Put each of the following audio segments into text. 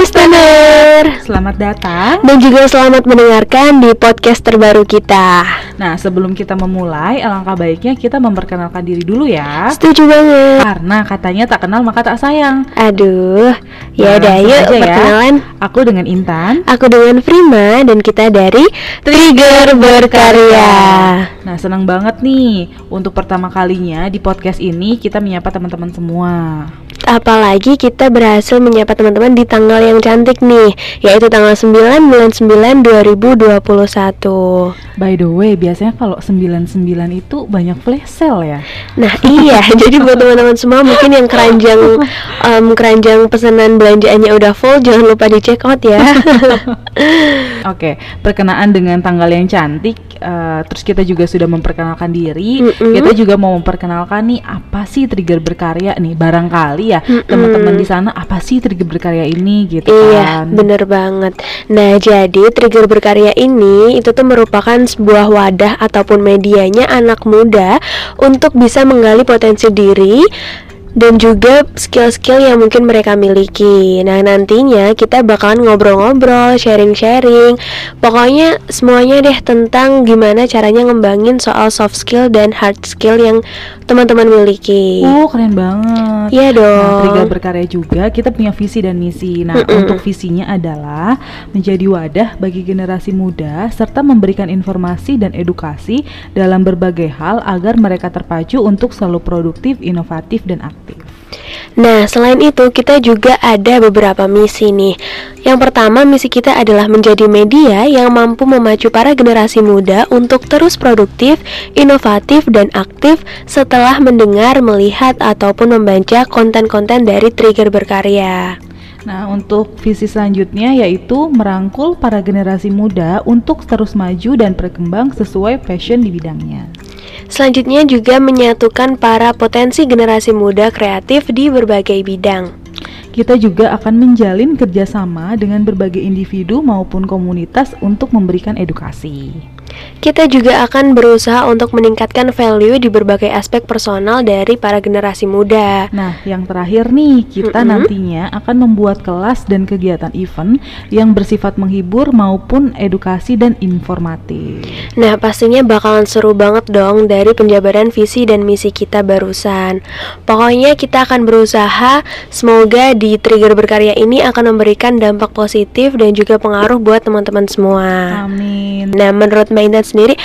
listener Selamat datang. Dan juga selamat mendengarkan di podcast terbaru kita. Nah sebelum kita memulai Alangkah baiknya kita memperkenalkan diri dulu ya. Setuju banget. Karena katanya tak kenal maka tak sayang. Aduh. Ya udah yuk ya. perkenalan. Aku dengan Intan. Aku dengan Prima Dan kita dari Trigger Berkarya. Nah senang banget nih. Untuk pertama kalinya di podcast ini Kita menyapa teman-teman semua Apalagi kita berhasil menyapa teman-teman di tanggal yang cantik nih Yaitu tanggal 9 bulan 9 2021 By the way biasanya kalau 99 itu banyak flash sale ya Nah iya, jadi buat teman-teman semua mungkin yang keranjang em, keranjang pesanan belanjaannya udah full, jangan lupa di check out ya. Oke, perkenaan dengan tanggal yang cantik, eh, terus kita juga sudah memperkenalkan diri. Mm-mm. Kita juga mau memperkenalkan nih apa sih trigger berkarya nih. Barangkali ya Mm-mm. teman-teman di sana apa sih trigger berkarya ini gitu Iya, kan. bener banget. Nah, jadi trigger berkarya ini itu tuh merupakan sebuah wadah ataupun medianya anak muda untuk bisa menggali potensi diri dan juga skill-skill yang mungkin mereka miliki. Nah, nantinya kita bakalan ngobrol-ngobrol, sharing-sharing. Pokoknya semuanya deh tentang gimana caranya ngembangin soal soft skill dan hard skill yang teman-teman miliki. Oh, keren banget. Iya dong. Nah, trigger berkarya juga kita punya visi dan misi. Nah, Mm-mm. untuk visinya adalah menjadi wadah bagi generasi muda serta memberikan informasi dan edukasi dalam berbagai hal agar mereka terpacu untuk selalu produktif, inovatif dan aktif. Nah, selain itu kita juga ada beberapa misi nih. Yang pertama, misi kita adalah menjadi media yang mampu memacu para generasi muda untuk terus produktif, inovatif, dan aktif setelah mendengar, melihat, ataupun membaca konten-konten dari Trigger Berkarya. Nah, untuk visi selanjutnya yaitu merangkul para generasi muda untuk terus maju dan berkembang sesuai passion di bidangnya. Selanjutnya juga menyatukan para potensi generasi muda kreatif di berbagai bidang. Kita juga akan menjalin kerjasama dengan berbagai individu maupun komunitas untuk memberikan edukasi. Kita juga akan berusaha untuk meningkatkan value di berbagai aspek personal dari para generasi muda. Nah, yang terakhir nih, kita Mm-mm. nantinya akan membuat kelas dan kegiatan event yang bersifat menghibur maupun edukasi dan informatif. Nah, pastinya bakalan seru banget dong dari penjabaran visi dan misi kita barusan. Pokoknya kita akan berusaha semoga di Trigger Berkarya ini akan memberikan dampak positif dan juga pengaruh buat teman-teman semua. Amin. Nah, menurut Mbak Intan sendiri,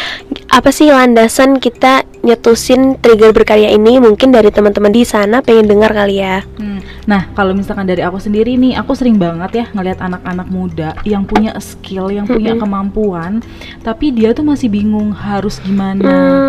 apa sih landasan kita nyetusin Trigger Berkarya ini? Mungkin dari teman-teman di sana pengen dengar kali ya. Hmm, Nah, kalau misalkan dari aku sendiri nih, aku sering banget ya ngelihat anak-anak muda yang punya skill, yang punya kemampuan, tapi dia tuh masih bingung harus gimana.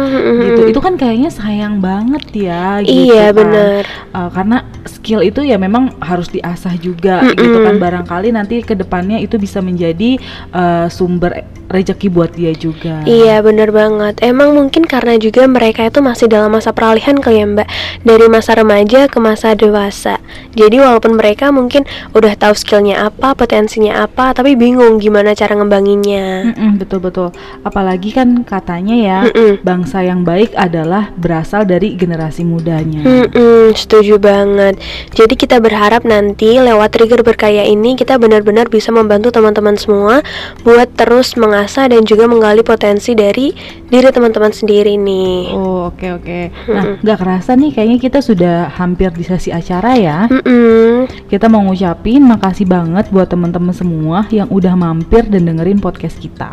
Hmm, Gitu. Itu kan kayaknya sayang banget ya gitu Iya, kan. bener. Uh, karena skill itu ya memang harus diasah juga gitu kan barangkali nanti ke depannya itu bisa menjadi uh, sumber rezeki buat dia juga. Iya bener banget Emang mungkin karena juga mereka itu masih dalam masa peralihan kali ya mbak Dari masa remaja ke masa dewasa Jadi walaupun mereka mungkin udah tahu skillnya apa, potensinya apa Tapi bingung gimana cara ngembanginnya Mm-mm, betul betul. Apalagi kan katanya ya Mm-mm. bangsa yang baik adalah berasal dari generasi mudanya. Mm-mm, setuju banget Jadi kita berharap nanti lewat trigger berkaya ini Kita benar-benar bisa membantu teman-teman semua Buat terus mengasah dan juga menggali potensi dari diri teman-teman sendiri nih Oh oke oke. Nah nggak kerasa nih kayaknya kita sudah hampir di sesi acara ya. Mm-mm. Kita mau ngucapin makasih banget buat teman-teman semua yang udah mampir dan dengerin podcast kita.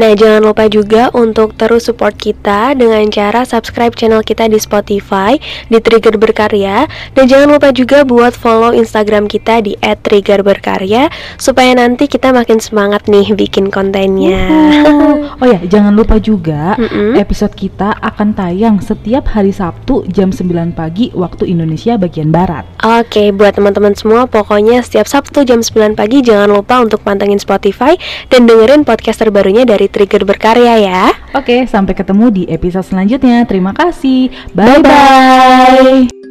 Nah, jangan lupa juga untuk terus support kita dengan cara subscribe channel kita di Spotify di Trigger Berkarya dan jangan lupa juga buat follow Instagram kita di @triggerberkarya supaya nanti kita makin semangat nih bikin kontennya. Oh ya, jangan lupa juga Mm-mm. episode kita akan tayang setiap hari Sabtu jam 9 pagi waktu Indonesia bagian barat. Oke, buat teman-teman semua, pokoknya setiap Sabtu jam 9 pagi jangan lupa untuk pantengin Spotify dan dengerin podcast terbarunya dari Trigger Berkarya ya. Oke, sampai ketemu di episode selanjutnya. Terima kasih. Bye Bye-bye. bye.